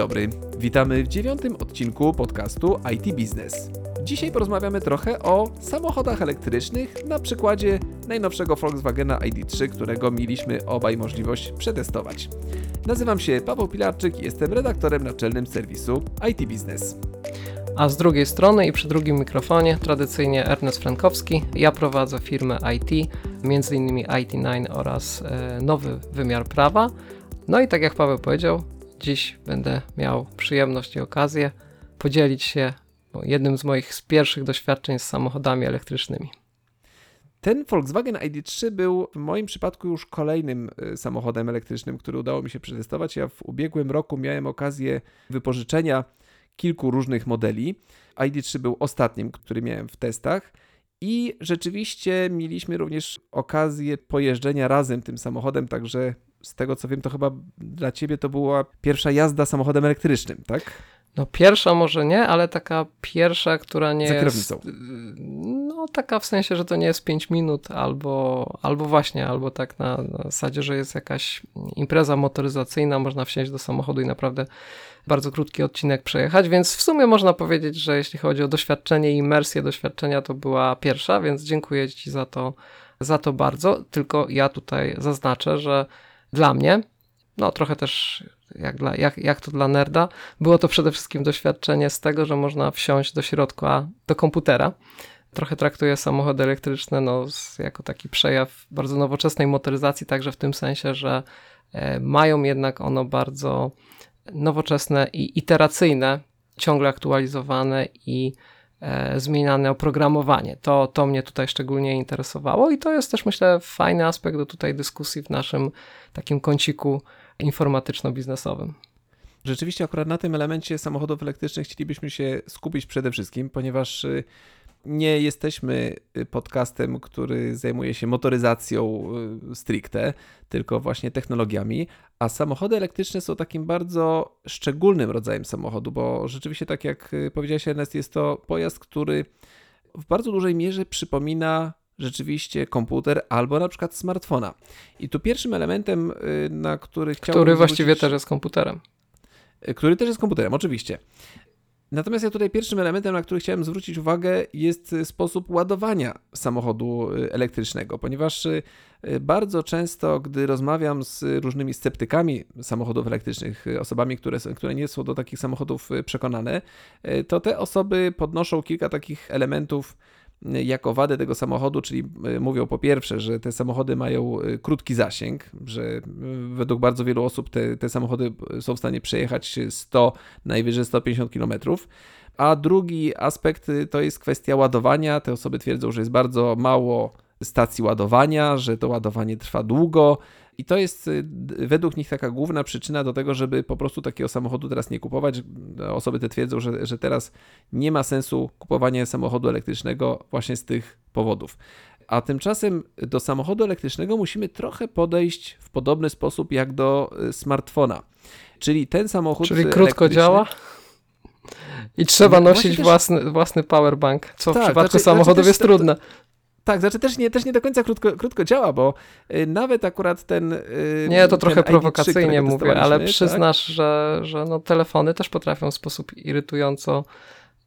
dobry, witamy w dziewiątym odcinku podcastu IT Business. Dzisiaj porozmawiamy trochę o samochodach elektrycznych na przykładzie najnowszego Volkswagena ID3, którego mieliśmy obaj możliwość przetestować. Nazywam się Paweł Pilarczyk i jestem redaktorem naczelnym serwisu IT Business. A z drugiej strony i przy drugim mikrofonie tradycyjnie Ernest Frankowski. Ja prowadzę firmę IT, m.in. IT9 oraz e, nowy wymiar prawa. No i tak jak Paweł powiedział, dziś będę miał przyjemność i okazję podzielić się jednym z moich z pierwszych doświadczeń z samochodami elektrycznymi. Ten Volkswagen ID3 był w moim przypadku już kolejnym y, samochodem elektrycznym, który udało mi się przetestować. Ja w ubiegłym roku miałem okazję wypożyczenia kilku różnych modeli. ID3 był ostatnim, który miałem w testach. I rzeczywiście mieliśmy również okazję pojeżdżenia razem tym samochodem, także z tego co wiem, to chyba dla ciebie to była pierwsza jazda samochodem elektrycznym, tak? No pierwsza może nie, ale taka pierwsza, która nie Za kierownicą. jest... No taka w sensie, że to nie jest 5 minut albo, albo właśnie, albo tak na, na zasadzie, że jest jakaś impreza motoryzacyjna, można wsiąść do samochodu i naprawdę bardzo krótki odcinek przejechać, więc w sumie można powiedzieć, że jeśli chodzi o doświadczenie i imersję doświadczenia, to była pierwsza, więc dziękuję Ci za to, za to bardzo. Tylko ja tutaj zaznaczę, że dla mnie, no trochę też jak, dla, jak, jak to dla nerda, było to przede wszystkim doświadczenie z tego, że można wsiąść do środka, do komputera. Trochę traktuję samochody elektryczne no, jako taki przejaw bardzo nowoczesnej motoryzacji, także w tym sensie, że e, mają jednak ono bardzo nowoczesne i iteracyjne, ciągle aktualizowane i zmieniane oprogramowanie. To, to mnie tutaj szczególnie interesowało i to jest też myślę fajny aspekt do tutaj dyskusji w naszym takim kąciku informatyczno-biznesowym. Rzeczywiście akurat na tym elemencie samochodów elektrycznych chcielibyśmy się skupić przede wszystkim, ponieważ y, nie jesteśmy y, podcastem, który zajmuje się motoryzacją y, stricte, tylko właśnie technologiami, a samochody elektryczne są takim bardzo szczególnym rodzajem samochodu, bo rzeczywiście, tak jak powiedziałeś, Ernest, jest to pojazd, który w bardzo dużej mierze przypomina rzeczywiście komputer albo na przykład smartfona. I tu pierwszym elementem, na który chciałbym. Który właściwie zwrócić, też jest komputerem. Który też jest komputerem, oczywiście. Natomiast ja tutaj pierwszym elementem, na który chciałem zwrócić uwagę, jest sposób ładowania samochodu y, elektrycznego, ponieważ y, bardzo często, gdy rozmawiam z różnymi sceptykami samochodów elektrycznych, y, osobami, które, które nie są do takich samochodów przekonane, to te osoby podnoszą kilka takich elementów, jako wadę tego samochodu, czyli e, mówią po pierwsze, że te samochody mają e, krótki zasięg, że e, według bardzo wielu osób te, te samochody są w stanie przejechać 100, najwyżej 150 km. A drugi aspekt to jest kwestia ładowania. Te osoby twierdzą, że jest bardzo mało stacji ładowania, że to ładowanie trwa długo, i to jest y, według nich taka główna przyczyna do tego, żeby po prostu takiego samochodu teraz nie kupować. Osoby te twierdzą, że, że teraz nie ma sensu kupowania samochodu elektrycznego właśnie z tych powodów. A tymczasem do samochodu elektrycznego musimy trochę podejść w podobny sposób jak do y, smartfona. Czyli ten samochód. Czyli krótko działa? I trzeba nosić też... własny, własny powerbank, co tak, w przypadku znaczy, samochodów znaczy jest trudne. Tak, znaczy też nie, też nie do końca krótko, krótko działa, bo y, nawet akurat ten. Y, nie, to trochę prowokacyjnie mówię, ale tak? przyznasz, tak? że, że no, telefony też potrafią w sposób irytująco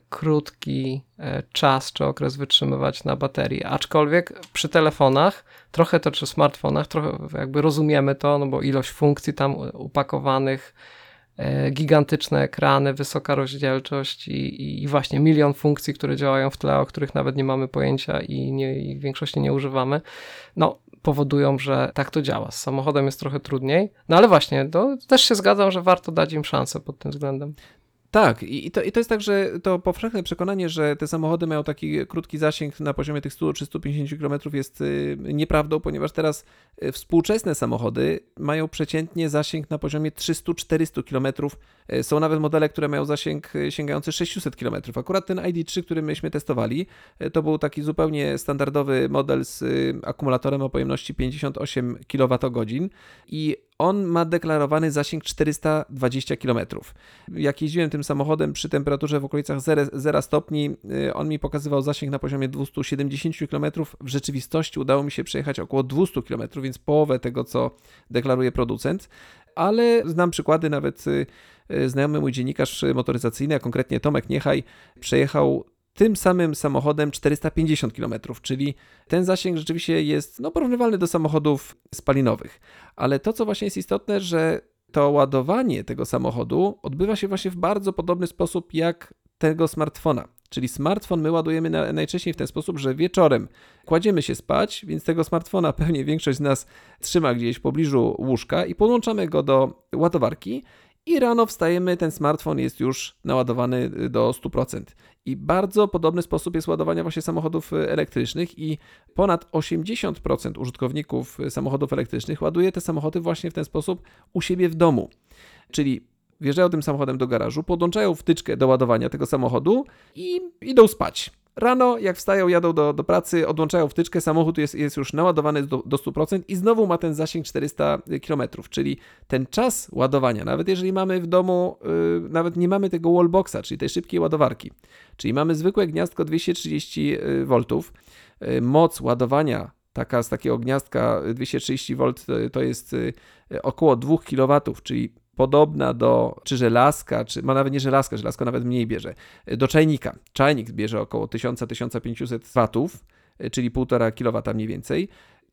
krótki e, czas czy okres wytrzymywać na baterii. Aczkolwiek przy telefonach, trochę to czy smartfonach, trochę jakby rozumiemy to, no bo ilość funkcji tam upakowanych gigantyczne ekrany, wysoka rozdzielczość i, i, właśnie milion funkcji, które działają w tle, o których nawet nie mamy pojęcia i, nie, i w większości nie używamy, no powodują, że tak to działa. Z samochodem jest trochę trudniej, no ale właśnie, to też się zgadzam, że warto dać im szansę pod tym względem. Tak, i to, i to jest tak, że to powszechne przekonanie, że te samochody mają taki krótki zasięg na poziomie tych 100 czy 150 km jest y, nieprawdą, ponieważ teraz y, współczesne samochody mają przeciętnie zasięg na poziomie 300-400 km. Y, są nawet modele, które mają zasięg sięgający 600 km. Akurat ten ID3, który myśmy testowali, to był taki zupełnie standardowy model z akumulatorem o pojemności 58 kWh i on ma deklarowany zasięg 420 km. Jak jeździłem tym samochodem przy temperaturze w okolicach 0, 0 stopni, y, on mi pokazywał zasięg na poziomie 270 km. W rzeczywistości udało mi się przejechać około 200 km, więc połowę tego, co deklaruje producent ale znam przykłady nawet y, e, znajomy mój dziennikarz motoryzacyjny, a konkretnie Tomek Niechaj, przejechał tym samym samochodem 450 km, czyli ten zasięg rzeczywiście jest no, porównywalny do samochodów spalinowych. Ale to, co właśnie jest istotne, że to ładowanie tego samochodu odbywa się właśnie w bardzo podobny sposób jak tego smartfona. Czyli smartfon my ładujemy na, najczęściej w ten sposób, że wieczorem kładziemy się spać, więc tego smartfona pewnie większość z nas trzyma gdzieś w pobliżu łóżka i podłączamy go do ładowarki i rano wstajemy, ten smartfon jest już naładowany do 100%. I bardzo podobny sposób jest ładowania właśnie samochodów elektrycznych i ponad 80% użytkowników samochodów elektrycznych ładuje te samochody właśnie w ten sposób u siebie w domu. Czyli wjeżdżają tym samochodem do garażu, podłączają wtyczkę do ładowania tego samochodu i idą spać. Rano, jak wstają, jadą do, do pracy, odłączają wtyczkę, samochód jest, jest już naładowany do, do 100% i znowu ma ten zasięg 400 km, czyli ten czas ładowania, nawet jeżeli mamy w domu, yy, nawet nie mamy tego wallboxa, czyli tej szybkiej ładowarki, czyli mamy zwykłe gniazdko 230 V, yy, moc ładowania taka z takiego gniazdka 230 V to jest yy, około 2 kW, czyli podobna do, czy żelazka, czy ma nawet nie żelazka, żelazko nawet mniej bierze, do czajnika. Czajnik bierze około 1000-1500 watów, czyli 1,5 kW mniej więcej.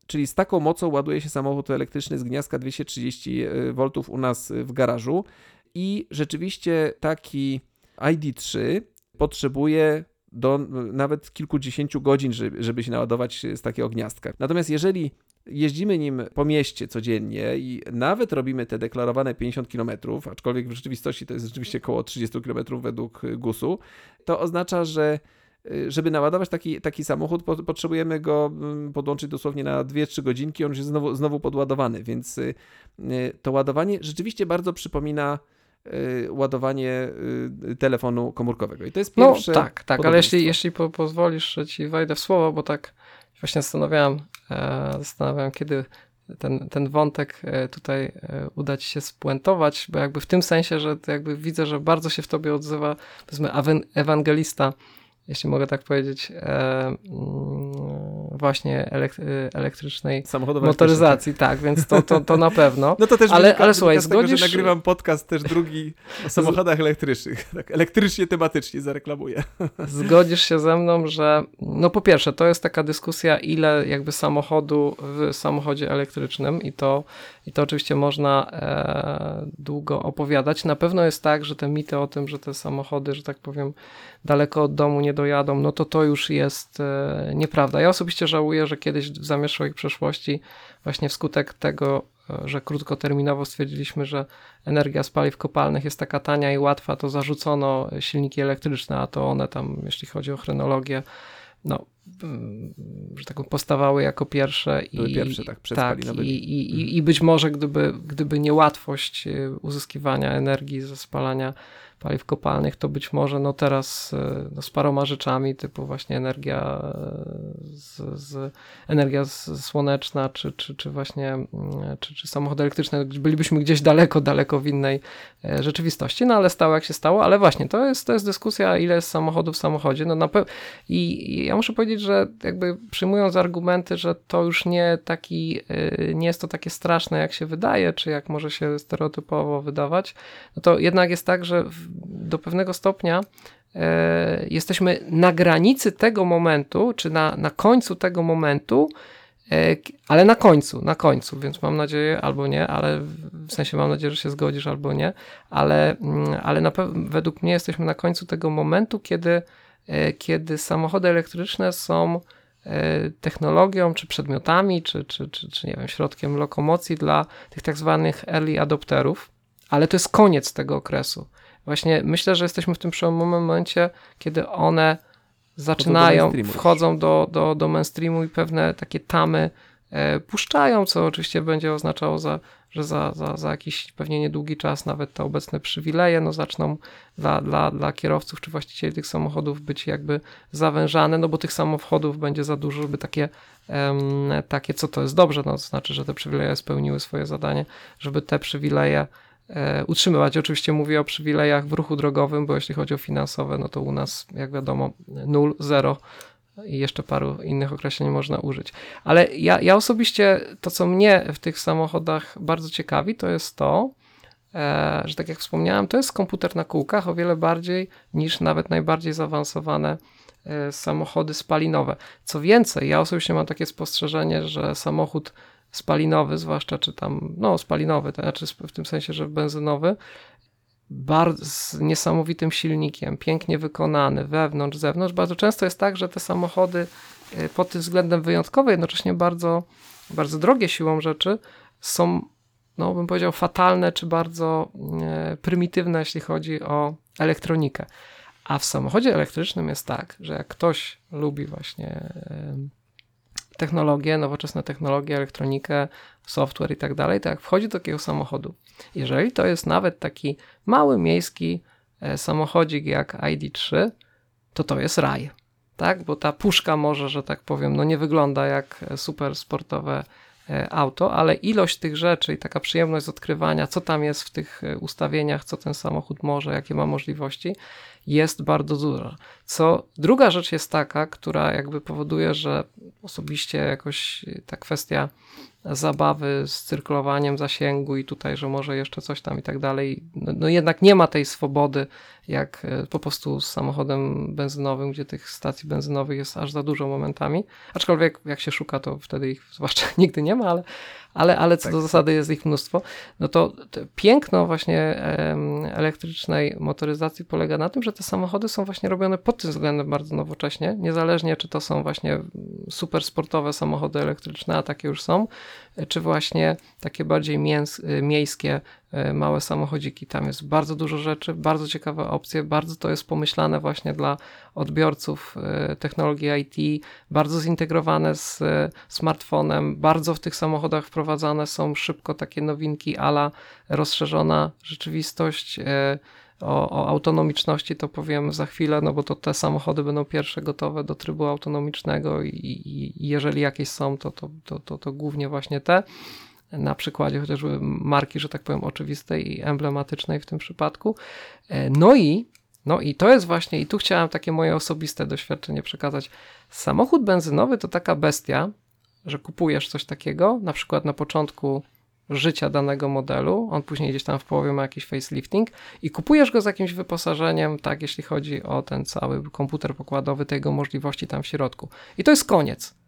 Czyli z taką mocą ładuje się samochód elektryczny z gniazdka 230 V u nas w garażu i rzeczywiście taki ID3 potrzebuje do nawet kilkudziesięciu godzin, żeby się naładować z takiego gniazdka. Natomiast jeżeli jeździmy nim po mieście codziennie i nawet robimy te deklarowane 50 km, aczkolwiek w rzeczywistości to jest rzeczywiście około 30 km według GUS-u, to oznacza, że y, żeby naładować taki, taki samochód, potrzebujemy go mm, podłączyć dosłownie na 2-3 godzinki, on już jest znowu, znowu podładowany, więc y, y, to ładowanie rzeczywiście bardzo przypomina ładowanie telefonu komórkowego. I to jest no, pierwsze. No tak, tak, ale jeśli, jeśli po, pozwolisz, że ci wejdę w słowo, bo tak właśnie zastanawiałem, e, zastanawiałem kiedy ten, ten wątek e, tutaj e, uda ci się spuentować, bo jakby w tym sensie, że jakby widzę, że bardzo się w tobie odzywa powiedzmy ewangelista jeśli mogę tak powiedzieć, mm, właśnie elektrycznej motoryzacji. Tak, więc to, to, to na pewno. No to też ale, ale słuchaj, zgodzisz... Tego, że nagrywam podcast też drugi o samochodach elektrycznych. Tak, elektrycznie, tematycznie zareklamuję. Zgodzisz się ze mną, że no po pierwsze, to jest taka dyskusja, ile jakby samochodu w samochodzie elektrycznym i to, i to oczywiście można e, długo opowiadać. Na pewno jest tak, że te mity o tym, że te samochody, że tak powiem, daleko od domu nie dojadą, no to to już jest e, nieprawda. Ja osobiście żałuję, że kiedyś w zamieszłej przeszłości właśnie wskutek tego, e, że krótkoterminowo stwierdziliśmy, że energia z paliw kopalnych jest taka tania i łatwa, to zarzucono silniki elektryczne, a to one tam, jeśli chodzi o chronologię, no, mm, że tak powstawały jako pierwsze. Były i, pierwsze, tak, tak i, i, i, I być może gdyby, gdyby niełatwość e, uzyskiwania energii ze spalania paliw kopalnych, to być może no teraz e, no z paroma rzeczami, typu właśnie energia, e, z, z energia słoneczna, czy, czy, czy właśnie mm, czy, czy samochody elektryczne, bylibyśmy gdzieś daleko, daleko w innej e, rzeczywistości, no ale stało jak się stało, ale właśnie to jest, to jest dyskusja, ile jest samochodów w samochodzie, no na I, I ja muszę powiedzieć, że jakby przyjmując argumenty, że to już nie taki, nie jest to takie straszne, jak się wydaje, czy jak może się stereotypowo wydawać, no to jednak jest tak, że do pewnego stopnia e, jesteśmy na granicy tego momentu, czy na, na końcu tego momentu, e, ale na końcu, na końcu, więc mam nadzieję, albo nie, ale w sensie mam nadzieję, że się zgodzisz, albo nie, ale, mm, ale na według mnie jesteśmy na końcu tego momentu, kiedy, e, kiedy samochody elektryczne są technologią, czy przedmiotami, czy, czy, czy, czy nie wiem, środkiem lokomocji dla tych tak zwanych early adopterów, ale to jest koniec tego okresu. Właśnie myślę, że jesteśmy w tym przełomowym momencie, kiedy one zaczynają, do wchodzą do, do, do mainstreamu i pewne takie tamy e, puszczają, co oczywiście będzie oznaczało, za, że za, za, za jakiś pewnie niedługi czas nawet te obecne przywileje no, zaczną dla, dla, dla kierowców czy właścicieli tych samochodów być jakby zawężane, no bo tych samochodów będzie za dużo, żeby takie, takie co to jest dobrze, no to znaczy, że te przywileje spełniły swoje zadanie, żeby te przywileje utrzymywać. Oczywiście mówię o przywilejach w ruchu drogowym, bo jeśli chodzi o finansowe, no to u nas, jak wiadomo, 0, 0 i jeszcze paru innych określeń można użyć. Ale ja, ja osobiście, to co mnie w tych samochodach bardzo ciekawi, to jest to, e, że tak jak wspomniałem, to jest komputer na kółkach o wiele bardziej niż nawet najbardziej zaawansowane e, samochody spalinowe. Co więcej, ja osobiście mam takie spostrzeżenie, że samochód spalinowy, zwłaszcza czy tam, no spalinowy, to znaczy w tym sensie, że benzynowy, bardzo, z niesamowitym silnikiem, pięknie wykonany, wewnątrz, zewnątrz. Bardzo często jest tak, że te samochody y, pod tym względem wyjątkowe, jednocześnie bardzo, bardzo drogie siłą rzeczy, są, no bym powiedział, fatalne czy bardzo e, prymitywne, jeśli chodzi o elektronikę. A w samochodzie elektrycznym jest tak, że jak ktoś lubi właśnie e, technologię, nowoczesne technologie, elektronikę, software i tak dalej, to jak wchodzi do takiego samochodu, jeżeli to jest nawet taki mały miejski e, samochodzik jak ID3, to to jest raj. Tak? Bo ta puszka może, że tak powiem, no nie wygląda jak super sportowe e, auto, ale ilość tych rzeczy i taka przyjemność z odkrywania, co tam jest w tych e, ustawieniach, co ten samochód może, jakie ma możliwości, jest bardzo duża. Co druga rzecz jest taka, która jakby powoduje, że osobiście jakoś ta kwestia zabawy z cyrkulowaniem zasięgu i tutaj, że może jeszcze coś tam i tak dalej. No, no, jednak nie ma tej swobody, jak e, po prostu z samochodem benzynowym, gdzie tych stacji benzynowych jest aż za dużo momentami. Aczkolwiek jak się szuka, to wtedy ich zwłaszcza nigdy nie ma, ale, ale, ale co tak. do zasady jest ich mnóstwo. No to, piękno właśnie elektrycznej motoryzacji polega na tym, że te samochody są właśnie robione pod tym względem bardzo nowocześnie, niezależnie czy to są właśnie super sportowe samochody elektryczne, a takie już są, czy właśnie takie bardziej mięs, miejskie, e, małe samochodziki. Tam jest bardzo dużo rzeczy, bardzo ciekawe opcje, bardzo to jest pomyślane właśnie dla odbiorców e, technologii IT, bardzo zintegrowane z e, smartfonem, bardzo w tych samochodach wprowadzane są szybko takie nowinki ala rozszerzona rzeczywistość, o, o, autonomiczności to powiem za chwilę, no bo to te samochody będą pierwsze gotowe do trybu autonomicznego i, i jeżeli jakieś są, to, to, to, to, to głównie właśnie te. Na przykładzie chociażby marki, że tak powiem, oczywistej i emblematycznej w tym przypadku. E, no i, no i to jest właśnie, i tu chciałem takie moje osobiste doświadczenie przekazać. Samochód benzynowy to taka bestia, że kupujesz coś takiego, na przykład na początku życia danego modelu, on później gdzieś tam w połowie ma jakiś facelifting i kupujesz go z jakimś wyposażeniem, tak, jeśli chodzi o ten cały komputer pokładowy, tego możliwości tam w środku. I to jest koniec.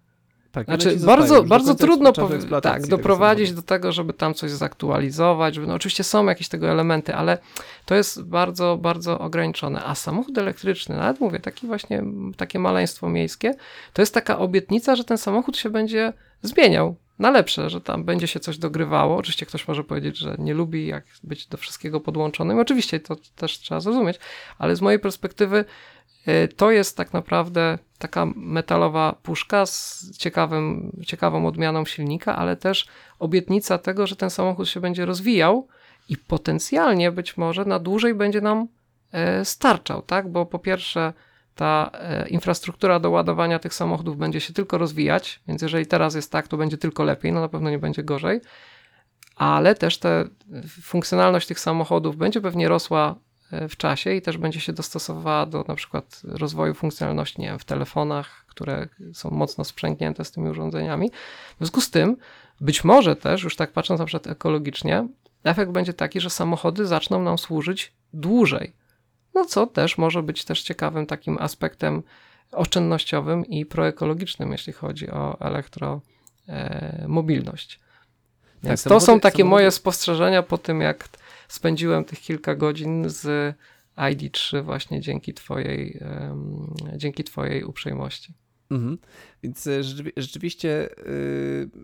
Tak, znaczy, bardzo, bardzo trudno tak, doprowadzić do tego, żeby tam coś zaktualizować. Żeby, no, oczywiście są jakieś tego elementy, ale to jest bardzo, bardzo ograniczone. A samochód elektryczny, nawet mówię, taki właśnie, takie maleństwo miejskie, to jest taka obietnica, że ten samochód się będzie zmieniał na lepsze, że tam będzie się coś dogrywało. Oczywiście ktoś może powiedzieć, że nie lubi jak być do wszystkiego podłączonym. Oczywiście to też trzeba zrozumieć, ale z mojej perspektywy to jest tak naprawdę taka metalowa puszka z ciekawym, ciekawą odmianą silnika, ale też obietnica tego, że ten samochód się będzie rozwijał i potencjalnie być może na dłużej będzie nam e, starczał, tak? Bo po pierwsze ta e, infrastruktura do ładowania tych samochodów będzie się tylko rozwijać, więc jeżeli teraz jest tak, to będzie tylko lepiej, no na pewno nie będzie gorzej, ale też ta funkcjonalność tych samochodów będzie pewnie rosła e, w czasie i też będzie się dostosowała do na przykład rozwoju funkcjonalności nie wiem, w telefonach, które są mocno sprzęgnięte z tymi urządzeniami. W związku z tym, być może też, już tak patrząc na przykład ekologicznie, efekt będzie taki, że samochody zaczną nam służyć dłużej no co też może być też ciekawym takim aspektem oszczędnościowym i proekologicznym, jeśli chodzi o elektromobilność. E, Więc tak, to są takie moje spostrzeżenia po tym, jak spędziłem tych kilka godzin z ID3 właśnie dzięki twojej, dzięki twojej uprzejmości. Mhm. Więc e, rzeczywiście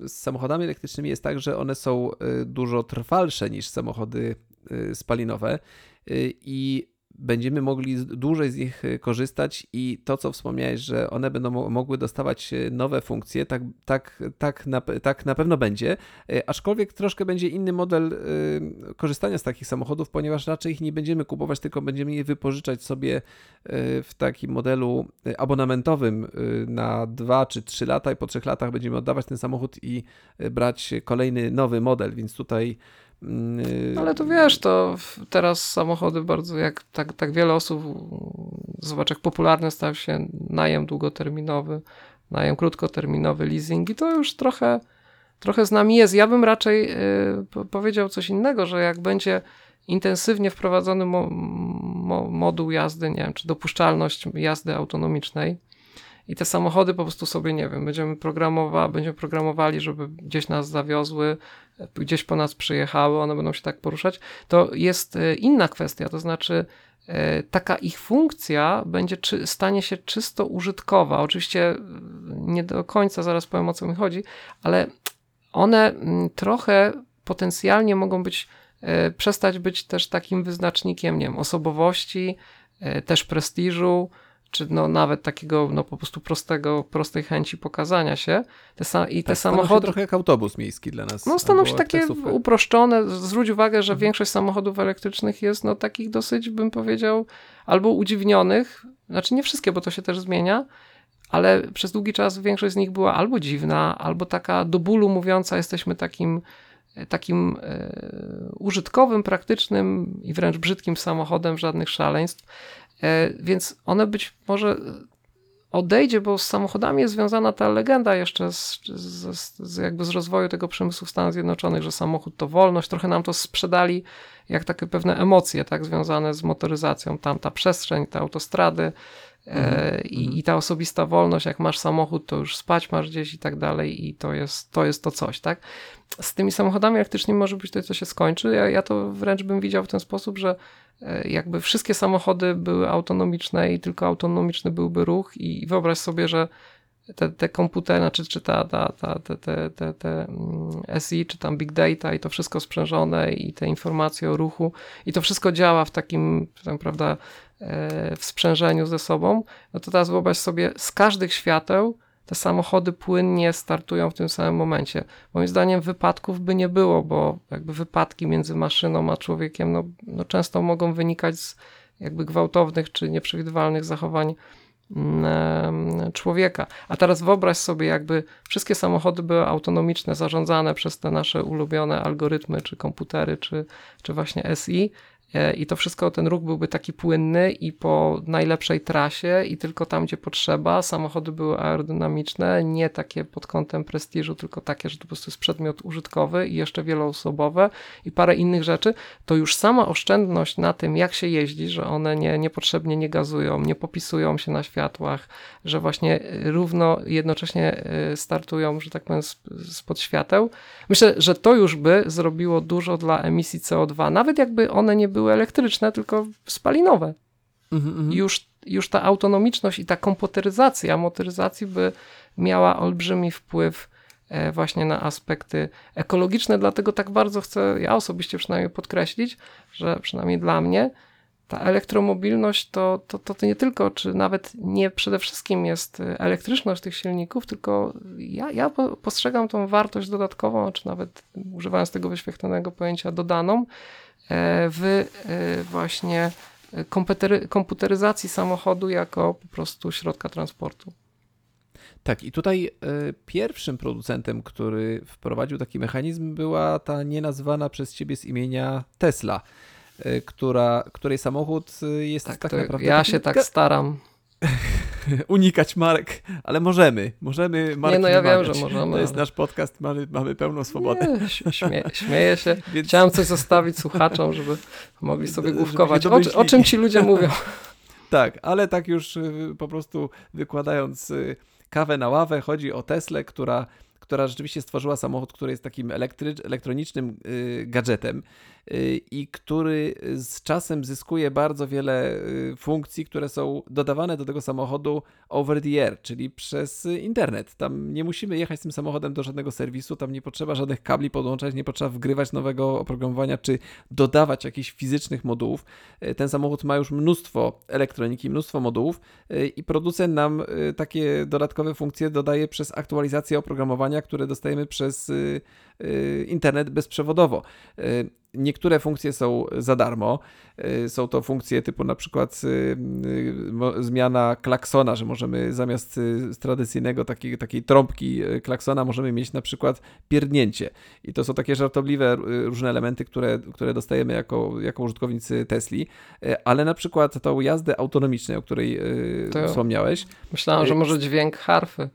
z samochodami elektrycznymi jest tak, że one są e, dużo trwalsze niż samochody spalinowe i będziemy mogli dłużej z nich y, korzystać i to, co wspomniałeś, że one będą mogły dostawać y, nowe funkcje, tak, tak, tak, na, tak na pewno będzie, y, aczkolwiek troszkę będzie inny model korzystania z takich samochodów, ponieważ raczej ich nie będziemy kupować, tylko będziemy je wypożyczać sobie w takim modelu abonamentowym na 2 czy 3 lata i po 3 latach będziemy oddawać ten samochód i brać kolejny nowy model, więc tutaj Ale to wiesz, to teraz samochody bardzo, jak tak, tak wiele osób, zobacz jak popularny stał się najem długoterminowy, najem krótkoterminowy, leasing i to już trochę, trochę z nami jest. Ja bym raczej y, powiedział coś innego, że jak będzie intensywnie wprowadzony mo, mo, moduł jazdy, nie wiem, czy dopuszczalność jazdy autonomicznej. I te samochody po prostu sobie, nie wiem, będziemy, programowa będziemy programowali, żeby gdzieś nas zawiozły, gdzieś po nas przyjechały, one będą się tak poruszać. To jest e, inna kwestia, to znaczy e, taka ich funkcja będzie czy, stanie się czysto użytkowa. Oczywiście nie do końca zaraz powiem o co mi chodzi, ale one trochę potencjalnie mogą być, e, przestać być też takim wyznacznikiem, nie wiem, osobowości, też prestiżu, czy no nawet takiego no po prostu prostego, prostej chęci pokazania się. Te I te tak, samochody... trochę jak autobus miejski dla nas. No staną się takie taksówka. uproszczone. Zwróć uwagę, że mhm. większość samochodów elektrycznych jest no takich dosyć, bym powiedział, albo udziwnionych, znaczy nie wszystkie, bo to się też zmienia, ale przez długi czas większość z nich była albo dziwna, albo taka do bólu mówiąca, jesteśmy takim takim e, użytkowym, praktycznym i wręcz brzydkim samochodem, żadnych szaleństw. E, więc one być może odejdzie, bo z samochodami jest związana ta legenda jeszcze z, z, z, jakby z rozwoju tego przemysłu w Stanach Zjednoczonych, że samochód to wolność. Trochę nam to sprzedali jak takie pewne emocje, tak, związane z motoryzacją. Tam ta przestrzeń, te autostrady, E, I, mhm. I, ta osobista wolność, jak masz samochód, to już spać masz gdzieś i tak dalej, i to jest to, jest to coś, tak? Z tymi samochodami elektrycznymi może być to, co się skończy. Ja, ja to wręcz bym widział w ten sposób, że e, jakby wszystkie samochody były autonomiczne i tylko autonomiczny byłby ruch, i wyobraź sobie, że te, te komputery, znaczy, czy ta, ta, ta, te, te, te, te mm, SI, czy tam big data i to wszystko sprzężone i te informacje o ruchu i to wszystko działa w takim, tam, prawda, w sprzężeniu ze sobą, no to teraz wyobraź sobie, z każdych świateł te samochody płynnie startują w tym samym momencie. Moim zdaniem wypadków by nie było, bo jakby wypadki między maszyną a człowiekiem no, no często mogą wynikać z jakby gwałtownych czy nieprzewidywalnych zachowań Mm, człowieka. A teraz wyobraź sobie, jakby wszystkie samochody były autonomiczne, zarządzane przez te nasze ulubione algorytmy, czy komputery, czy, czy właśnie SI, E, i to wszystko, ten ruch byłby taki płynny i po najlepszej trasie i tylko tam, gdzie potrzeba. Samochody były aerodynamiczne, nie takie pod kątem prestiżu, tylko takie, że to po prostu jest przedmiot użytkowy i jeszcze wieloosobowe i parę innych rzeczy. To już sama oszczędność na tym, jak się jeździ, że one nie, niepotrzebnie nie gazują, nie popisują się na światłach, że właśnie równo jednocześnie e, startują, że tak powiem, spod świateł. Myślę, że to już by zrobiło dużo dla emisji CO2, nawet jakby one nie były były elektryczne, tylko spalinowe. Mm-hmm. Już, już ta autonomiczność i ta komputeryzacja motoryzacji by miała olbrzymi wpływ e, właśnie na aspekty ekologiczne, dlatego tak bardzo chcę, ja osobiście przynajmniej podkreślić, że przynajmniej dla mnie ta elektromobilność to, to, to, to nie tylko, czy nawet nie przede wszystkim jest elektryczność tych silników, tylko ja, ja postrzegam tą wartość dodatkową, czy nawet używając tego wyświetlonego pojęcia dodaną, w e, właśnie komputeryzacji samochodu jako po prostu środka transportu. Tak, i tutaj e, pierwszym producentem, który wprowadził taki mechanizm, była ta nienazwana przez ciebie z imienia Tesla, która, której samochód jest tak, tak naprawdę. Ja się tak staram. unikać marek, ale możemy. Możemy marki Nie, no ja wiem, że możemy. To jest nasz podcast, mamy, mamy pełną swobodę. Nie, śmie, śmieję się. Więc... Chciałem coś zostawić słuchaczom, żeby mogli sobie główkować. O, o czym ci ludzie mówią? tak, ale tak już y, po prostu wykładając y, kawę na ławę, chodzi o Teslę, która która rzeczywiście stworzyła samochód, który jest takim elektronicznym y, gadżetem i który z czasem zyskuje bardzo wiele y, funkcji, które są dodawane do tego samochodu over the air, czyli przez internet. Tam nie musimy jechać z tym samochodem do żadnego serwisu, tam nie potrzeba żadnych kabli podłączać, nie potrzeba wgrywać nowego oprogramowania czy dodawać jakichś fizycznych modułów. Ten samochód ma już mnóstwo elektroniki, mnóstwo modułów i producent nam takie dodatkowe funkcje dodaje przez aktualizację oprogramowania które dostajemy przez y, y, internet bezprzewodowo. Y, niektóre funkcje są za darmo. Są to funkcje typu na przykład zmiana klaksona, że możemy zamiast tradycyjnego takiej, takiej trąbki klaksona możemy mieć na przykład pierdnięcie. I to są takie żartobliwe różne elementy, które, które dostajemy jako, jako użytkownicy Tesli. Ale na przykład tą jazdę autonomiczną, o której to wspomniałeś. Myślałem, że może dźwięk harfy.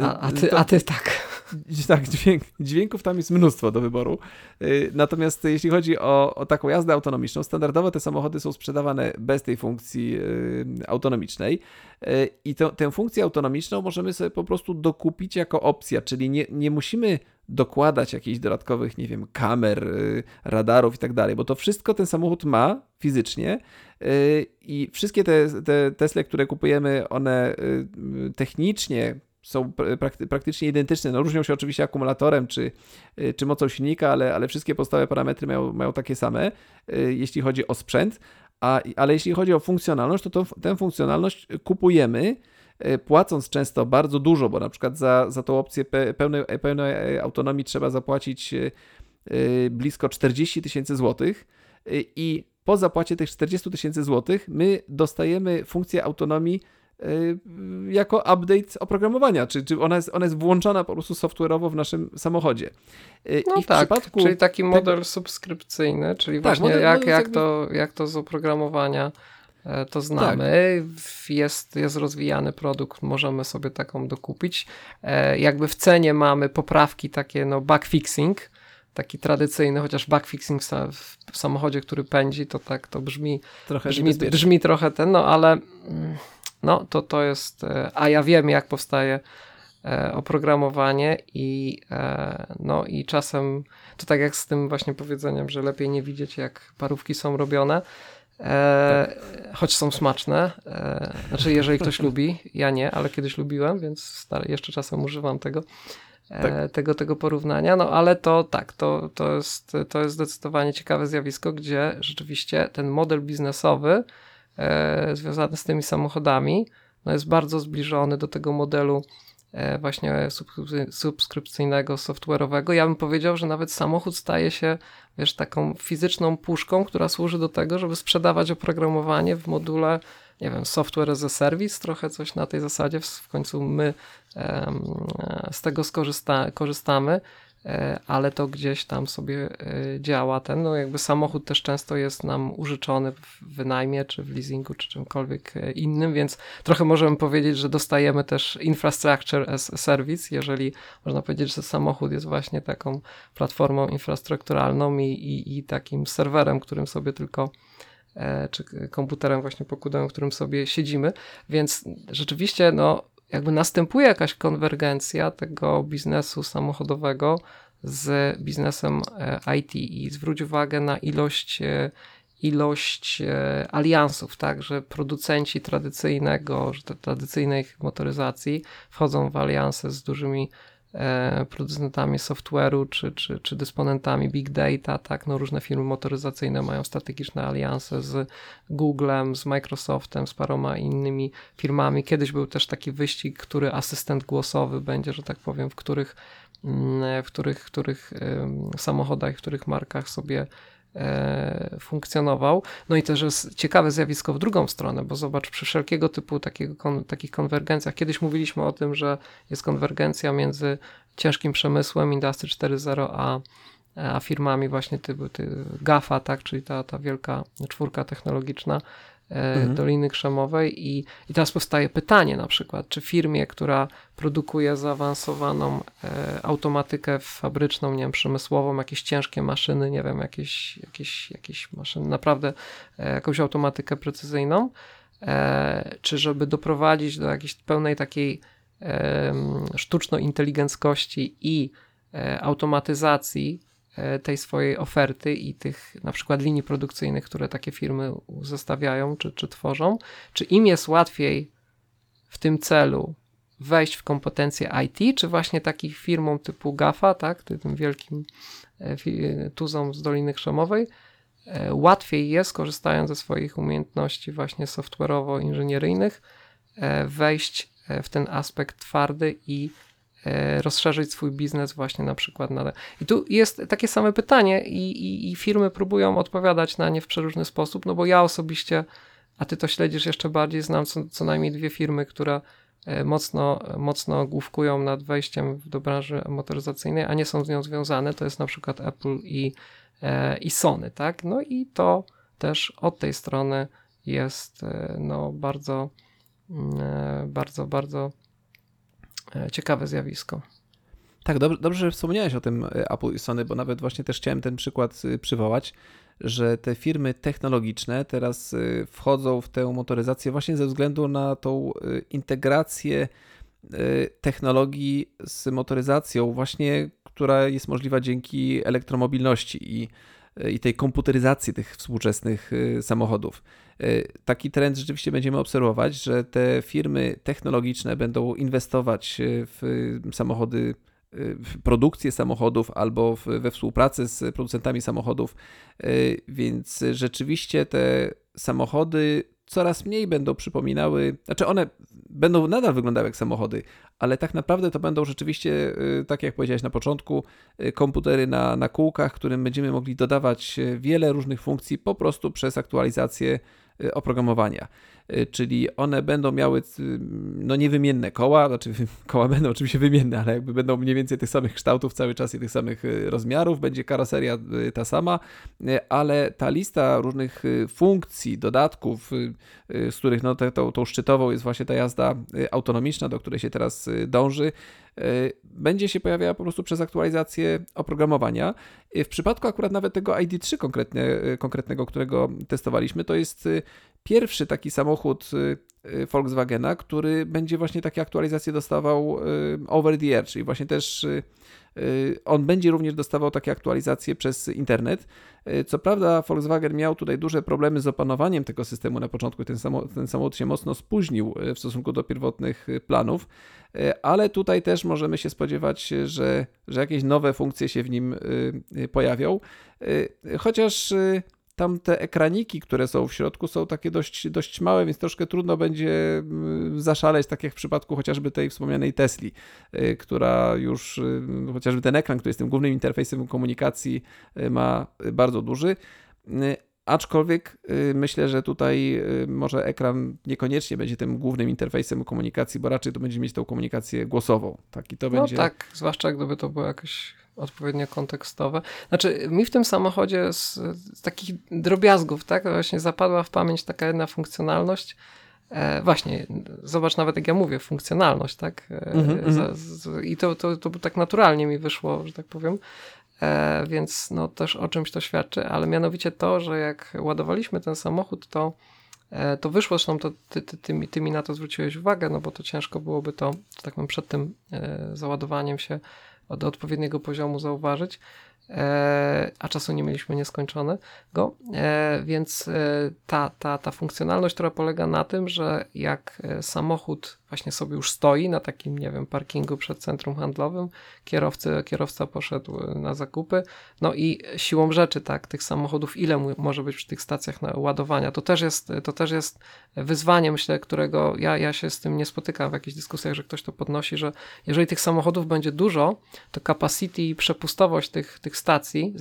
A, a, ty, a ty tak. Tak, dźwięk, dźwięków tam jest mnóstwo do wyboru. Y, natomiast jeśli chodzi o, o, taką jazdę autonomiczną, standardowo te samochody są sprzedawane bez tej funkcji y, autonomicznej. Y, I to, tę funkcję autonomiczną możemy sobie po prostu dokupić jako opcja, czyli nie, nie musimy dokładać jakichś dodatkowych, nie wiem, kamer, radarów i tak dalej, bo to wszystko ten samochód ma fizycznie i wszystkie te, te Tesle, które kupujemy, one technicznie są prakty, praktycznie identyczne. No, różnią się oczywiście akumulatorem czy, y, czy mocą silnika, ale, ale wszystkie podstawowe parametry mają, mają takie same, y, jeśli chodzi o sprzęt. A, ale jeśli chodzi o funkcjonalność, to, to tę funkcjonalność kupujemy, y, płacąc często bardzo dużo, bo na przykład za, za tą opcję pełnej, pełnej autonomii trzeba zapłacić blisko 40 tysięcy złotych i po zapłacie tych 40 tysięcy złotych my dostajemy funkcję autonomii jako update oprogramowania, czy, czy ona, jest, ona jest włączona po prostu software'owo w naszym samochodzie. Y, no I w tak, przypadku czyli taki model subskrypcyjny, czyli tak, właśnie model, jak, model jak, jakby... to, jak to z oprogramowania e, to znamy. Tak. Jest, jest rozwijany produkt, możemy sobie taką dokupić. E, jakby w cenie mamy poprawki takie, no fixing, taki tradycyjny, chociaż backfixing w, w samochodzie, który pędzi, to tak to brzmi trochę, brzmi, brzmi trochę ten, no ale mm, no to to jest, e, a ja wiem jak powstaje e, oprogramowanie i e, no i czasem to tak jak z tym właśnie powiedzeniem, że lepiej nie widzieć jak parówki są robione, E, tak. choć są smaczne. E, znaczy, jeżeli ktoś lubi, ja nie, ale kiedyś lubiłem, więc jeszcze czasem używam tego, e, tak. tego, tego porównania. No ale to tak, to, to, jest, to jest zdecydowanie ciekawe zjawisko, gdzie rzeczywiście ten model biznesowy e, związany z tymi samochodami no jest bardzo zbliżony do tego modelu e, właśnie subskrypcyjnego, software'owego. Ja bym powiedział, że nawet samochód staje się, wiesz, taką fizyczną puszką, która służy do tego, żeby sprzedawać oprogramowanie w module, nie wiem, software as a service, trochę coś na tej zasadzie. W końcu my z tego skorzysta, korzystamy. E, ale to gdzieś tam sobie e, działa ten, no jakby samochód też często jest nam użyczony w wynajmie, czy w leasingu, czy czymkolwiek e, innym, więc trochę możemy powiedzieć, że dostajemy też infrastructure as a service, jeżeli można powiedzieć, że samochód jest właśnie taką platformą infrastrukturalną i, i, i takim serwerem, którym sobie tylko czy komputerem właśnie pokładowym, w którym sobie siedzimy, więc rzeczywiście no jakby następuje jakaś konwergencja tego biznesu samochodowego z biznesem e, IT i zwróć uwagę na ilość e, ilość e, aliansów, tak, że producenci tradycyjnego, że tradycyjnej motoryzacji wchodzą w alianse z dużymi producentami software'u czy, czy, czy dysponentami big data, tak, no różne firmy motoryzacyjne mają strategiczne alianse z Googlem, z Microsoftem, z paroma innymi firmami. Kiedyś był też taki wyścig, który asystent głosowy będzie, że tak powiem, w których, mm, w których, w których samochodach, w których markach sobie E, funkcjonował. No i też jest ciekawe zjawisko w drugą stronę, bo zobacz, przy wszelkiego typu takiego, kon, takich konwergencjach, kiedyś mówiliśmy o tym, że jest konwergencja między ciężkim przemysłem Industry 4.0 a a firmami właśnie typu ty, GAFA, tak, czyli ta, ta wielka czwórka technologiczna, E, mhm. Doliny Krzemowej i, i teraz powstaje pytanie na przykład, czy firmie, która produkuje zaawansowaną e, automatykę fabryczną, nie wiem, przemysłową, jakieś ciężkie maszyny, nie wiem, jakieś, jakieś, jakieś maszyny, naprawdę e, jakąś automatykę precyzyjną, e, czy żeby doprowadzić do jakiejś pełnej takiej sztuczno-inteligenckości i e, automatyzacji E, tej swojej oferty i tych na przykład linii produkcyjnych, które takie firmy zostawiają czy, czy tworzą, czy im jest łatwiej w tym celu wejść w kompetencje IT, czy właśnie takich firmom typu GAFA, tak, tym wielkim e, tuzom z Doliny Krzemowej, e, łatwiej jest, korzystając ze swoich umiejętności właśnie software'owo-inżynieryjnych, wejść w ten aspekt twardy i E, rozszerzyć swój biznes właśnie na przykład na... I tu jest takie same pytanie i, i, i, firmy próbują odpowiadać na nie w przeróżny sposób, no bo ja osobiście, a ty to śledzisz jeszcze bardziej, znam co, co najmniej dwie firmy, które e, mocno, mocno główkują nad wejściem do branży motoryzacyjnej, a nie są z nią związane, to jest na przykład Apple i, e, i Sony, tak? No i to też od tej strony jest no bardzo, mm, bardzo, bardzo E, ciekawe zjawisko. Tak, dobrze, dobrze, że wspomniałeś o tym Apple i Sony, bo nawet właśnie też chciałem ten przykład przywołać, że te firmy technologiczne teraz wchodzą w tę motoryzację właśnie ze względu na tą integrację technologii z motoryzacją, właśnie która jest możliwa dzięki elektromobilności i i tej komputeryzacji tych współczesnych y, samochodów. Y, taki trend rzeczywiście będziemy obserwować, że te firmy technologiczne będą inwestować w samochody, w produkcję samochodów albo we współpracę z producentami samochodów, więc rzeczywiście te samochody coraz mniej będą przypominały, znaczy one będą nadal wyglądały jak samochody, ale tak naprawdę to będą rzeczywiście, y, tak jak powiedziałeś na początku, y, komputery na, na kółkach, którym będziemy mogli dodawać y, wiele różnych funkcji po prostu przez aktualizację oprogramowania. Y, czyli one będą miały no niewymienne koła, znaczy koła będą oczywiście wymienne, ale jakby będą mniej więcej tych samych kształtów cały czas i tych samych y, rozmiarów, będzie karoseria y, ta sama, ale ta lista różnych funkcji, dodatków, z których no, te, tą, tą szczytową jest właśnie ta jazda autonomiczna, do której się teraz dąży, będzie się pojawiała po prostu przez aktualizację oprogramowania. W przypadku akurat nawet tego ID3 konkretnie, konkretnego, którego testowaliśmy, to jest pierwszy taki samochód Volkswagena, który będzie właśnie takie aktualizacje dostawał over the air, czyli właśnie też on będzie również dostawał takie aktualizacje przez internet. Co prawda Volkswagen miał tutaj duże problemy z opanowaniem tego systemu na początku, ten samochód, ten samochód się mocno spóźnił w stosunku do pierwotnych planów, ale tutaj też możemy się spodziewać, że, że jakieś nowe funkcje się w nim pojawią. Chociaż tam te ekraniki, które są w środku, są takie dość, dość małe, więc troszkę trudno będzie mm, zaszaleć, tak jak w przypadku chociażby tej wspomnianej Tesli, y, która już, y, chociażby ten ekran, który jest tym głównym interfejsem komunikacji, y, ma bardzo duży. Aczkolwiek myślę, że tutaj może ekran niekoniecznie będzie tym głównym interfejsem komunikacji, bo raczej to będzie mieć tą komunikację głosową. Tak, i to no będzie... tak, zwłaszcza gdyby to było jakieś odpowiednio kontekstowe. Znaczy, mi w tym samochodzie z, z takich drobiazgów, tak, właśnie zapadła w pamięć taka jedna funkcjonalność. E, właśnie, zobacz nawet jak ja mówię, funkcjonalność, tak? E, mm-hmm. za, z, I to, to, to tak naturalnie mi wyszło, że tak powiem. E, więc no też o czymś to świadczy, ale mianowicie to, że jak ładowaliśmy ten samochód, to e, to wyszło, zresztą to ty, ty, ty, ty, mi na to zwróciłeś uwagę, no bo to ciężko byłoby to, tak powiem, przed tym e, załadowaniem się do odpowiedniego poziomu zauważyć, a czasu nie mieliśmy nieskończonego, e, więc e, ta, ta, ta funkcjonalność, która polega na tym, że jak samochód właśnie sobie już stoi na takim, nie wiem, parkingu przed centrum handlowym, kierowcy, kierowca poszedł na zakupy, no i siłą rzeczy, tak, tych samochodów, ile może być przy tych stacjach ładowania, to też jest, to też jest wyzwanie, myślę, którego ja, ja się z tym nie spotykam w jakichś dyskusjach, że ktoś to podnosi, że jeżeli tych samochodów będzie dużo, to capacity i przepustowość tych, tych stacji,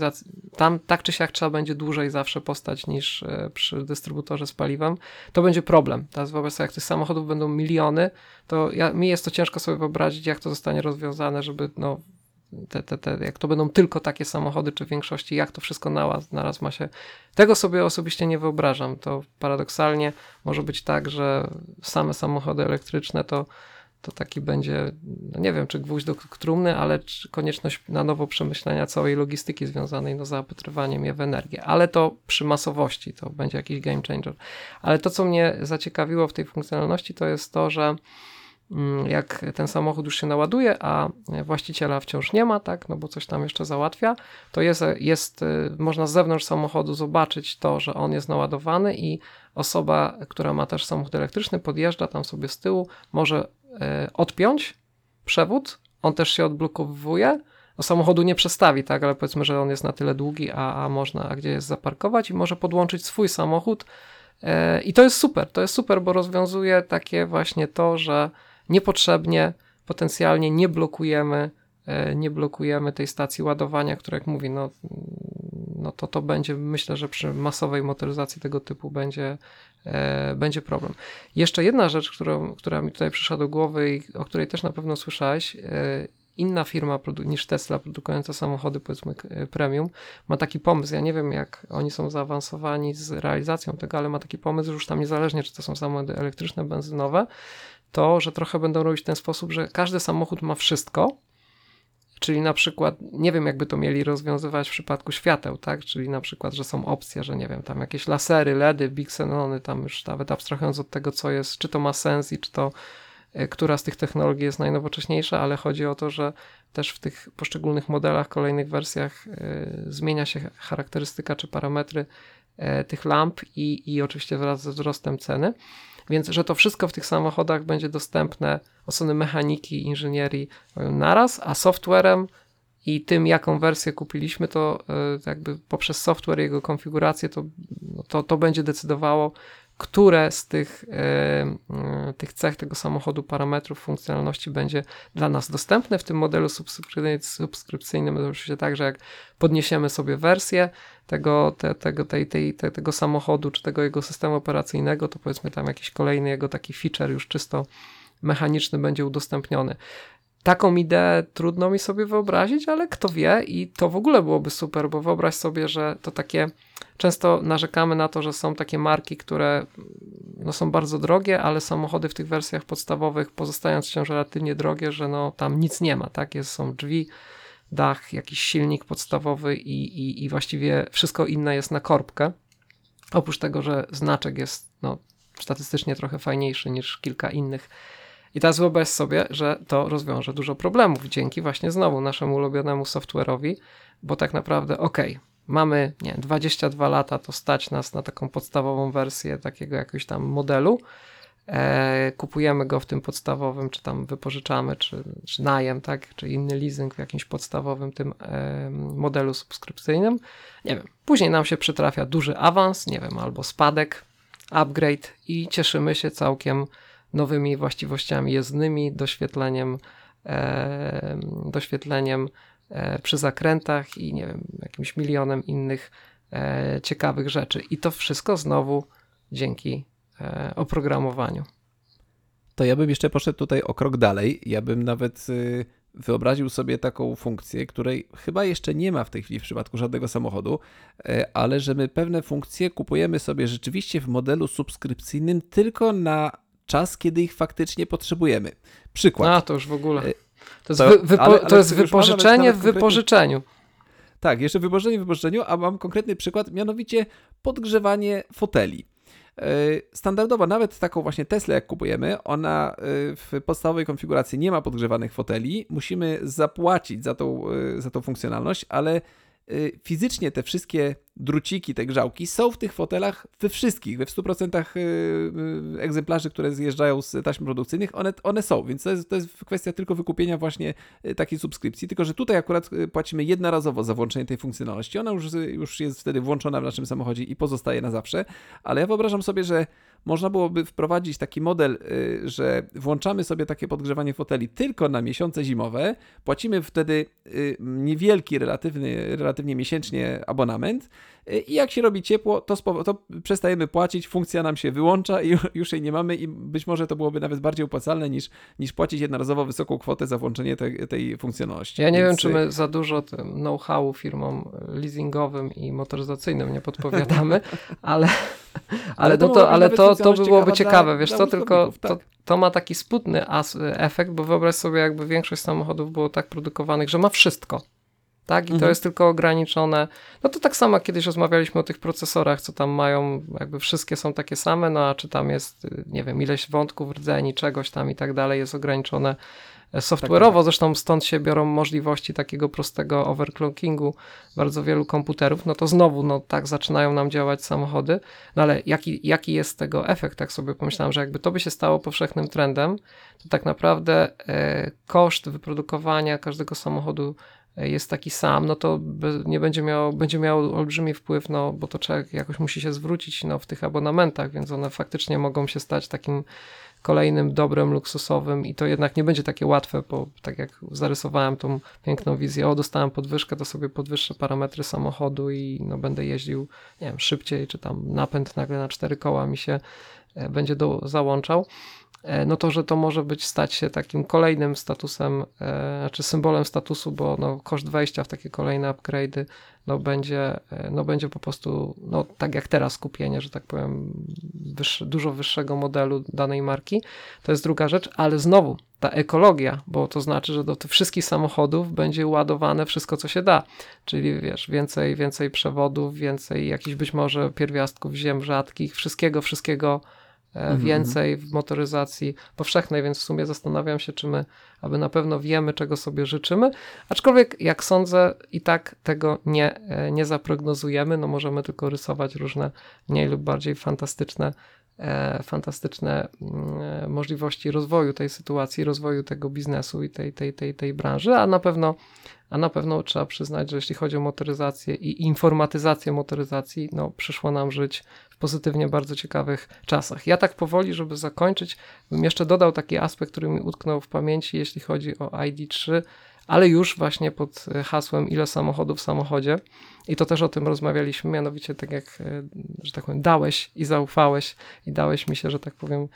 tam tak czy siak trzeba będzie dłużej zawsze postać niż e, przy dystrybutorze z paliwem, to będzie problem. Teraz wobec jak tych samochodów będą miliony, to ja, mi jest to ciężko sobie wyobrazić, jak to zostanie rozwiązane, żeby no, te, te, te, jak to będą tylko takie samochody, czy w większości, jak to wszystko naraz, naraz ma się. Tego sobie osobiście nie wyobrażam. To paradoksalnie może być tak, że same samochody elektryczne to, to taki będzie, no nie wiem, czy gwóźdź do trumny, ale konieczność na nowo przemyślenia całej logistyki związanej no, z zaopatrywaniem je w energię. Ale to przy masowości to będzie jakiś game changer. Ale to, co mnie zaciekawiło w tej funkcjonalności, to jest to, że Mm, jak ten samochód już się naładuje, a właściciela wciąż nie ma, tak, no bo coś tam jeszcze załatwia, to jest, jest y, można z zewnątrz samochodu zobaczyć to, że on jest naładowany i osoba, która ma też samochód elektryczny, podjeżdża tam sobie z tyłu, może odpiąć przewód, on też się odblokowuje, no samochodu nie przestawi, tak, ale powiedzmy, że on jest na tyle długi, a, a można, a gdzie jest zaparkować i może podłączyć swój samochód, y, i to jest super, to jest super, bo rozwiązuje takie właśnie to, że niepotrzebnie, potencjalnie nie blokujemy, e, nie blokujemy tej stacji ładowania, która jak mówi, no, no to to będzie, myślę, że przy masowej motoryzacji tego typu będzie, e, będzie problem. Jeszcze jedna rzecz, którą, która mi tutaj przyszła do głowy i o której też na pewno słyszałeś, e, inna firma niż Tesla produkująca samochody powiedzmy premium ma taki pomysł, ja nie wiem jak oni są zaawansowani z realizacją tego, ale ma taki pomysł, że już tam niezależnie czy to są samochody elektryczne, benzynowe, to, że trochę będą robić w ten sposób, że każdy samochód ma wszystko, czyli na przykład, nie wiem jakby to mieli rozwiązywać w przypadku świateł, tak, czyli na przykład, że są opcje, że nie wiem, tam jakieś lasery, LEDy, Big Xenony, tam już nawet abstrahując od tego, co jest, czy to ma sens i czy to E, która z tych technologii jest najnowocześniejsza, ale chodzi o to, że też w tych poszczególnych modelach, kolejnych wersjach e, zmienia się charakterystyka czy parametry e, tych lamp i, i oczywiście wraz ze wzrostem ceny. Więc, że to wszystko w tych samochodach będzie dostępne od strony mechaniki, inżynierii naraz, a softwarem i tym, jaką wersję kupiliśmy, to jakby poprzez software, jego konfigurację, to, no to, to będzie decydowało, które z tych, e, e, tych cech tego samochodu, parametrów funkcjonalności będzie dla nas dostępne. W tym modelu subskrypcyjnym to oczywiście tak, że jak podniesiemy sobie wersję tego, te, tego, tej, tej, te, tego samochodu czy tego jego systemu operacyjnego, to powiedzmy tam jakiś kolejny jego taki feature już czysto mechaniczny będzie udostępniony. Taką ideę trudno mi sobie wyobrazić, ale kto wie, i to w ogóle byłoby super, bo wyobraź sobie, że to takie. Często narzekamy na to, że są takie marki, które no, są bardzo drogie, ale samochody w tych wersjach podstawowych, pozostając wciąż relatywnie drogie, że no, tam nic nie ma, tak? Jest, są drzwi, dach, jakiś silnik podstawowy i, i, i właściwie wszystko inne jest na korbkę. Oprócz tego, że znaczek jest no, statystycznie trochę fajniejszy niż kilka innych i teraz wyobraź sobie, że to rozwiąże dużo problemów dzięki właśnie znowu naszemu ulubionemu software'owi, bo tak naprawdę ok, mamy nie, 22 lata, to stać nas na taką podstawową wersję takiego jakiegoś tam modelu, e, kupujemy go w tym podstawowym, czy tam wypożyczamy, czy, czy najem, tak, czy inny leasing w jakimś podstawowym tym e, modelu subskrypcyjnym. Nie wiem, później nam się przytrafia duży awans, nie wiem, albo spadek, upgrade i cieszymy się całkiem nowymi właściwościami jezdnymi, doświetleniem, e, doświetleniem e, przy zakrętach i nie wiem, jakimś milionem innych e, ciekawych rzeczy. I to wszystko znowu dzięki e, oprogramowaniu. To ja bym jeszcze poszedł tutaj o krok dalej. Ja bym nawet y, wyobraził sobie taką funkcję, której chyba jeszcze nie ma w tej chwili w przypadku żadnego samochodu, e, ale że my pewne funkcje kupujemy sobie rzeczywiście w modelu subskrypcyjnym tylko na czas, kiedy ich faktycznie potrzebujemy. Przykład. A, to już w ogóle. E, to jest, to, wy, wypo, ale, ale to jest wypożyczenie nawet, nawet w wypożyczeniu. Tak, jeszcze wypożyczenie w wypożyczeniu, a mam konkretny przykład, mianowicie podgrzewanie foteli. E, standardowo, nawet taką właśnie Tesla, jak kupujemy, ona e, w podstawowej konfiguracji nie ma podgrzewanych foteli. Musimy zapłacić za tą, za tą funkcjonalność, ale fizycznie te wszystkie druciki, te grzałki są w tych fotelach we wszystkich, we w 100% y, y, egzemplarzy, które zjeżdżają z taśm produkcyjnych, one, one są, więc to jest, to jest kwestia tylko wykupienia właśnie takiej subskrypcji, tylko że tutaj akurat płacimy jednorazowo za włączenie tej funkcjonalności, ona już, już jest wtedy włączona w naszym samochodzie i pozostaje na zawsze, ale ja wyobrażam sobie, że można byłoby wprowadzić taki model, y, że włączamy sobie takie podgrzewanie foteli tylko na miesiące zimowe, płacimy wtedy y, niewielki, relatywny, relatywnie miesięcznie abonament i jak się robi ciepło, to, to przestajemy płacić, funkcja nam się wyłącza i już jej nie mamy i być może to byłoby nawet bardziej opłacalne niż, niż płacić jednorazowo wysoką kwotę za włączenie te, tej funkcjonalności. Ja nie Więc... wiem, czy my za dużo know-howu firmom leasingowym i motoryzacyjnym nie podpowiadamy, ale, ale, ale to, ale to to, to byłoby ciekawe, dla, wiesz dla co, tylko tak. to, to ma taki sputny efekt, bo wyobraź sobie, jakby większość samochodów było tak produkowanych, że ma wszystko. Tak, i mhm. to jest tylko ograniczone. No to tak samo kiedyś rozmawialiśmy o tych procesorach, co tam mają, jakby wszystkie są takie same, no a czy tam jest, nie wiem, ileś wątków rdzeni, czegoś tam i tak dalej jest ograniczone software'owo, tak, tak. zresztą stąd się biorą możliwości takiego prostego overclockingu bardzo wielu komputerów, no to znowu, no tak zaczynają nam działać samochody, no ale jaki, jaki jest tego efekt, tak sobie pomyślałem, że jakby to by się stało powszechnym trendem, to tak naprawdę e, koszt wyprodukowania każdego samochodu e, jest taki sam, no to nie będzie miał, będzie miał olbrzymi wpływ, no bo to człowiek jakoś musi się zwrócić no, w tych abonamentach, więc one faktycznie mogą się stać takim kolejnym dobrem luksusowym i to jednak nie będzie takie łatwe, bo tak jak zarysowałem tą piękną wizję, o dostałem podwyżkę, to sobie podwyższę parametry samochodu i no, będę jeździł, nie wiem, szybciej, czy tam napęd nagle na cztery koła mi się e, będzie do, załączał. E, no to, że to może być stać się takim kolejnym statusem, e, czy symbolem statusu, bo no, koszt wejścia w takie kolejne upgrade'y no, będzie, e, no, będzie po prostu, no, tak jak teraz kupienie, że tak powiem, dużo wyższego modelu danej marki. To jest druga rzecz, ale znowu ta ekologia, bo to znaczy, że do tych wszystkich samochodów będzie ładowane wszystko, co się da. Czyli wiesz, więcej, więcej przewodów, więcej jakichś być może pierwiastków ziem rzadkich, wszystkiego, wszystkiego. Więcej w motoryzacji powszechnej, więc w sumie zastanawiam się, czy my, aby na pewno wiemy, czego sobie życzymy, aczkolwiek jak sądzę, i tak tego nie, e, nie zaprognozujemy, no możemy tylko rysować różne mniej lub bardziej fantastyczne E, fantastyczne mm, możliwości rozwoju tej sytuacji, rozwoju tego biznesu i tej, tej, tej, tej branży, a na pewno a na pewno trzeba przyznać, że jeśli chodzi o motoryzację i informatyzację motoryzacji, no przyszło nam żyć w pozytywnie bardzo ciekawych czasach. Ja tak powoli, żeby zakończyć, bym jeszcze dodał taki aspekt, który mi utknął w pamięci, jeśli chodzi o ID3, ale już właśnie pod hasłem ile samochodów w samochodzie. I to też o tym rozmawialiśmy, mianowicie tak jak, e, że tak powiem, dałeś i zaufałeś i dałeś mi się, że tak powiem, e,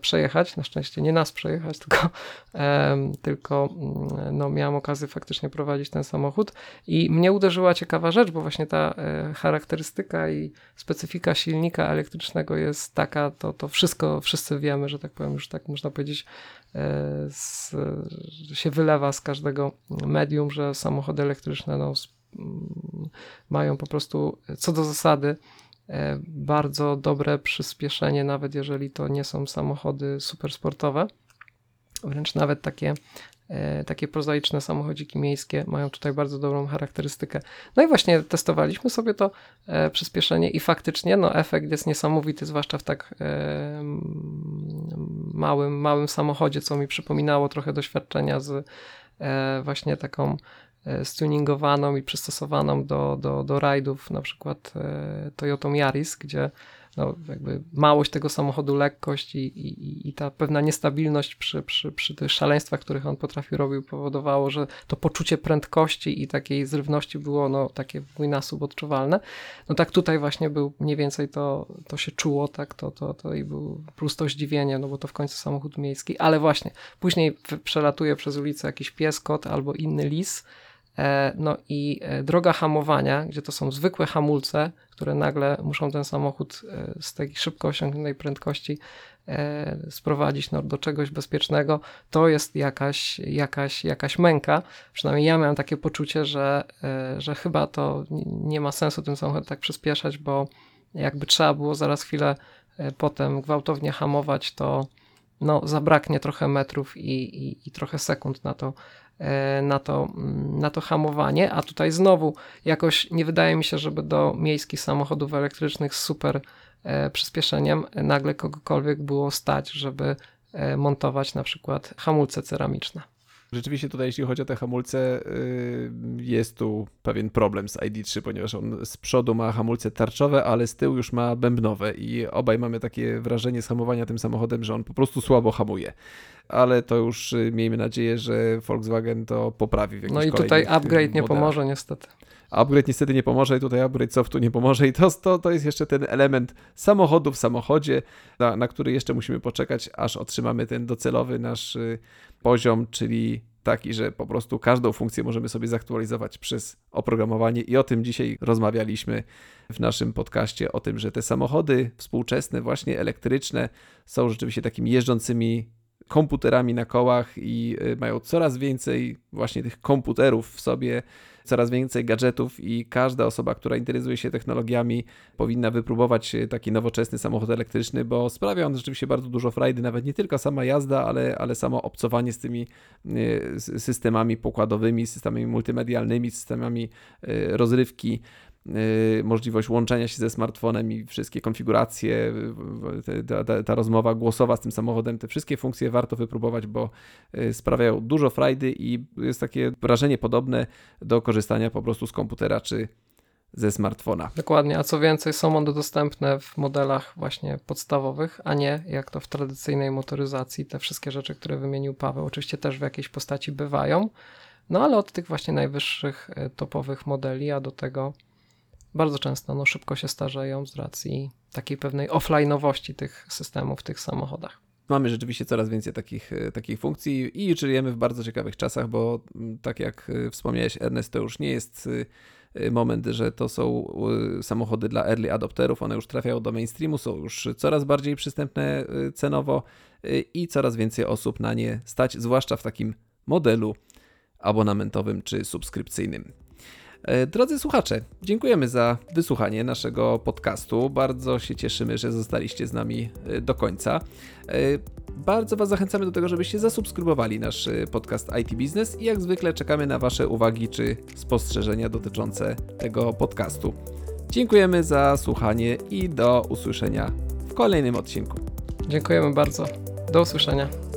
przejechać. Na szczęście nie nas przejechać, tylko, tylko mm, no, miałem okazję faktycznie prowadzić ten samochód i mnie uderzyła ciekawa rzecz, bo właśnie ta e, charakterystyka i specyfika silnika elektrycznego jest taka, to, to wszystko wszyscy wiemy, że tak powiem, już tak można powiedzieć, z, się wylewa z każdego medium, że samochody elektryczne no, mają po prostu co do zasady e, bardzo dobre przyspieszenie, nawet jeżeli to nie są samochody supersportowe. Wręcz nawet takie, e, takie prozaiczne samochodziki miejskie mają tutaj bardzo dobrą charakterystykę. No i właśnie testowaliśmy sobie to e, przyspieszenie i faktycznie no, efekt jest niesamowity, zwłaszcza w tak małym, małym samochodzie, co mi przypominało trochę doświadczenia z właśnie taką E, stuningowaną i przystosowaną do, do, do rajdów, na przykład e, Toyota Yaris, gdzie no, jakby małość tego samochodu, lekkość i, i, i ta pewna niestabilność przy, przy, przy tych szaleństwach, których on potrafił robić, powodowało, że to poczucie prędkości i takiej zrywności było no, takie w dwójnasób odczuwalne. No tak tutaj właśnie był mniej więcej to, to się czuło, tak, to, to, to i był plus to zdziwienie, no bo to w końcu samochód miejski, ale właśnie później przelatuje przez ulicę jakiś pies, kot albo inny lis, E, no i e, droga hamowania, gdzie to są zwykłe hamulce, które nagle muszą ten samochód e, z tej szybko osiągniętej prędkości sprowadzić no, do czegoś bezpiecznego, to jest jakaś, jakaś, jakaś męka. Przynajmniej ja miałem takie poczucie, że, że chyba to nie ma sensu tym samochodem tak przyspieszać, bo jakby trzeba było zaraz chwilę potem gwałtownie hamować, to no, zabraknie trochę metrów i, i, i trochę sekund na to, E, na to, mm, na to hamowanie, a tutaj znowu jakoś nie wydaje mi się, żeby do miejskich samochodów elektrycznych z super e, przyspieszeniem nagle kogokolwiek było stać, żeby e, montować na przykład hamulce ceramiczne. Rzeczywiście tutaj, jeśli chodzi o te hamulce, y, jest tu pewien problem z ID3, ponieważ on z przodu ma hamulce tarczowe, ale z tyłu już ma bębnowe i obaj mamy takie wrażenie z hamowania tym samochodem, że on po prostu słabo hamuje. Ale to już y, miejmy nadzieję, że Volkswagen to poprawi w No i tutaj upgrade nie pomoże niestety. Upgrade niestety nie pomoże i tutaj upgrade softu nie pomoże. I to, to, to jest jeszcze ten element samochodu w samochodzie, na, na który jeszcze musimy poczekać, aż otrzymamy ten docelowy nasz y, poziom, czyli taki, że po prostu każdą funkcję możemy sobie zaktualizować przez oprogramowanie. I o tym dzisiaj rozmawialiśmy w naszym podcaście, o tym, że te samochody współczesne, właśnie elektryczne, są rzeczywiście takimi jeżdżącymi komputerami na kołach i y, mają coraz więcej właśnie tych komputerów w sobie, coraz więcej gadżetów i każda osoba, która interesuje się technologiami, powinna wypróbować taki nowoczesny samochód elektryczny, bo sprawia on rzeczywiście bardzo dużo frajdy, nawet nie tylko sama jazda, ale, ale samo obcowanie z tymi y, systemami pokładowymi, systemami multimedialnymi, systemami y, rozrywki. Y, możliwość łączenia się ze smartfonem i wszystkie konfiguracje, ta, ta, ta, rozmowa głosowa z tym samochodem, te wszystkie funkcje warto wypróbować, bo y, sprawiają dużo frajdy i jest takie wrażenie podobne do korzystania po prostu z komputera czy ze smartfona. Dokładnie, a co więcej, są one dostępne w modelach właśnie podstawowych, a nie jak to w tradycyjnej motoryzacji. Te wszystkie rzeczy, które wymienił Paweł, oczywiście też w jakiejś postaci bywają, no ale od tych właśnie najwyższych y, topowych modeli, a do tego bardzo często no, szybko się starzeją z racji takiej pewnej offline'owości tych systemów w tych samochodach. mamy rzeczywiście coraz więcej takich, e, takich funkcji i żyjemy w bardzo ciekawych czasach, bo mm, tak jak e, wspomniałeś, Ernest, to już nie jest e, moment, że to są samochody dla early adopterów, one już trafiają do mainstreamu, są już coraz bardziej przystępne cenowo i coraz więcej osób na nie stać, zwłaszcza w takim modelu abonamentowym czy subskrypcyjnym. E, drodzy słuchacze, dziękujemy za wysłuchanie naszego podcastu. Bardzo się cieszymy, że zostaliście z nami e, do końca. E, bardzo Was zachęcamy do tego, żebyście zasubskrybowali nasz podcast IT Business i jak zwykle czekamy na Wasze uwagi czy spostrzeżenia dotyczące tego podcastu. Dziękujemy za słuchanie i do usłyszenia w kolejnym odcinku. Dziękujemy bardzo. Do usłyszenia.